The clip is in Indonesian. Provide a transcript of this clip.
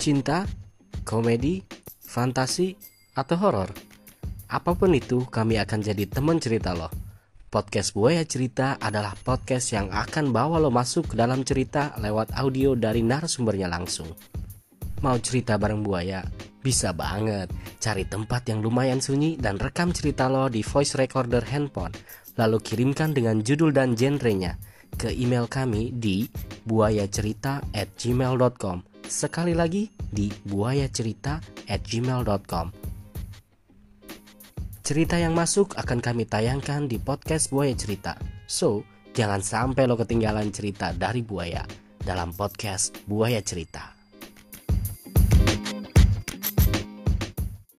cinta, komedi, fantasi, atau horor. Apa pun itu, kami akan jadi teman cerita lo. Podcast Buaya Cerita adalah podcast yang akan bawa lo masuk ke dalam cerita lewat audio dari narasumbernya langsung. Mau cerita bareng buaya? Bisa banget. Cari tempat yang lumayan sunyi dan rekam cerita lo di voice recorder handphone. Lalu kirimkan dengan judul dan genrenya ke email kami di buayacerita@gmail.com. Sekali lagi di buayacerita@gmail.com. Cerita yang masuk akan kami tayangkan di podcast Buaya Cerita. So, jangan sampai lo ketinggalan cerita dari Buaya dalam podcast Buaya Cerita.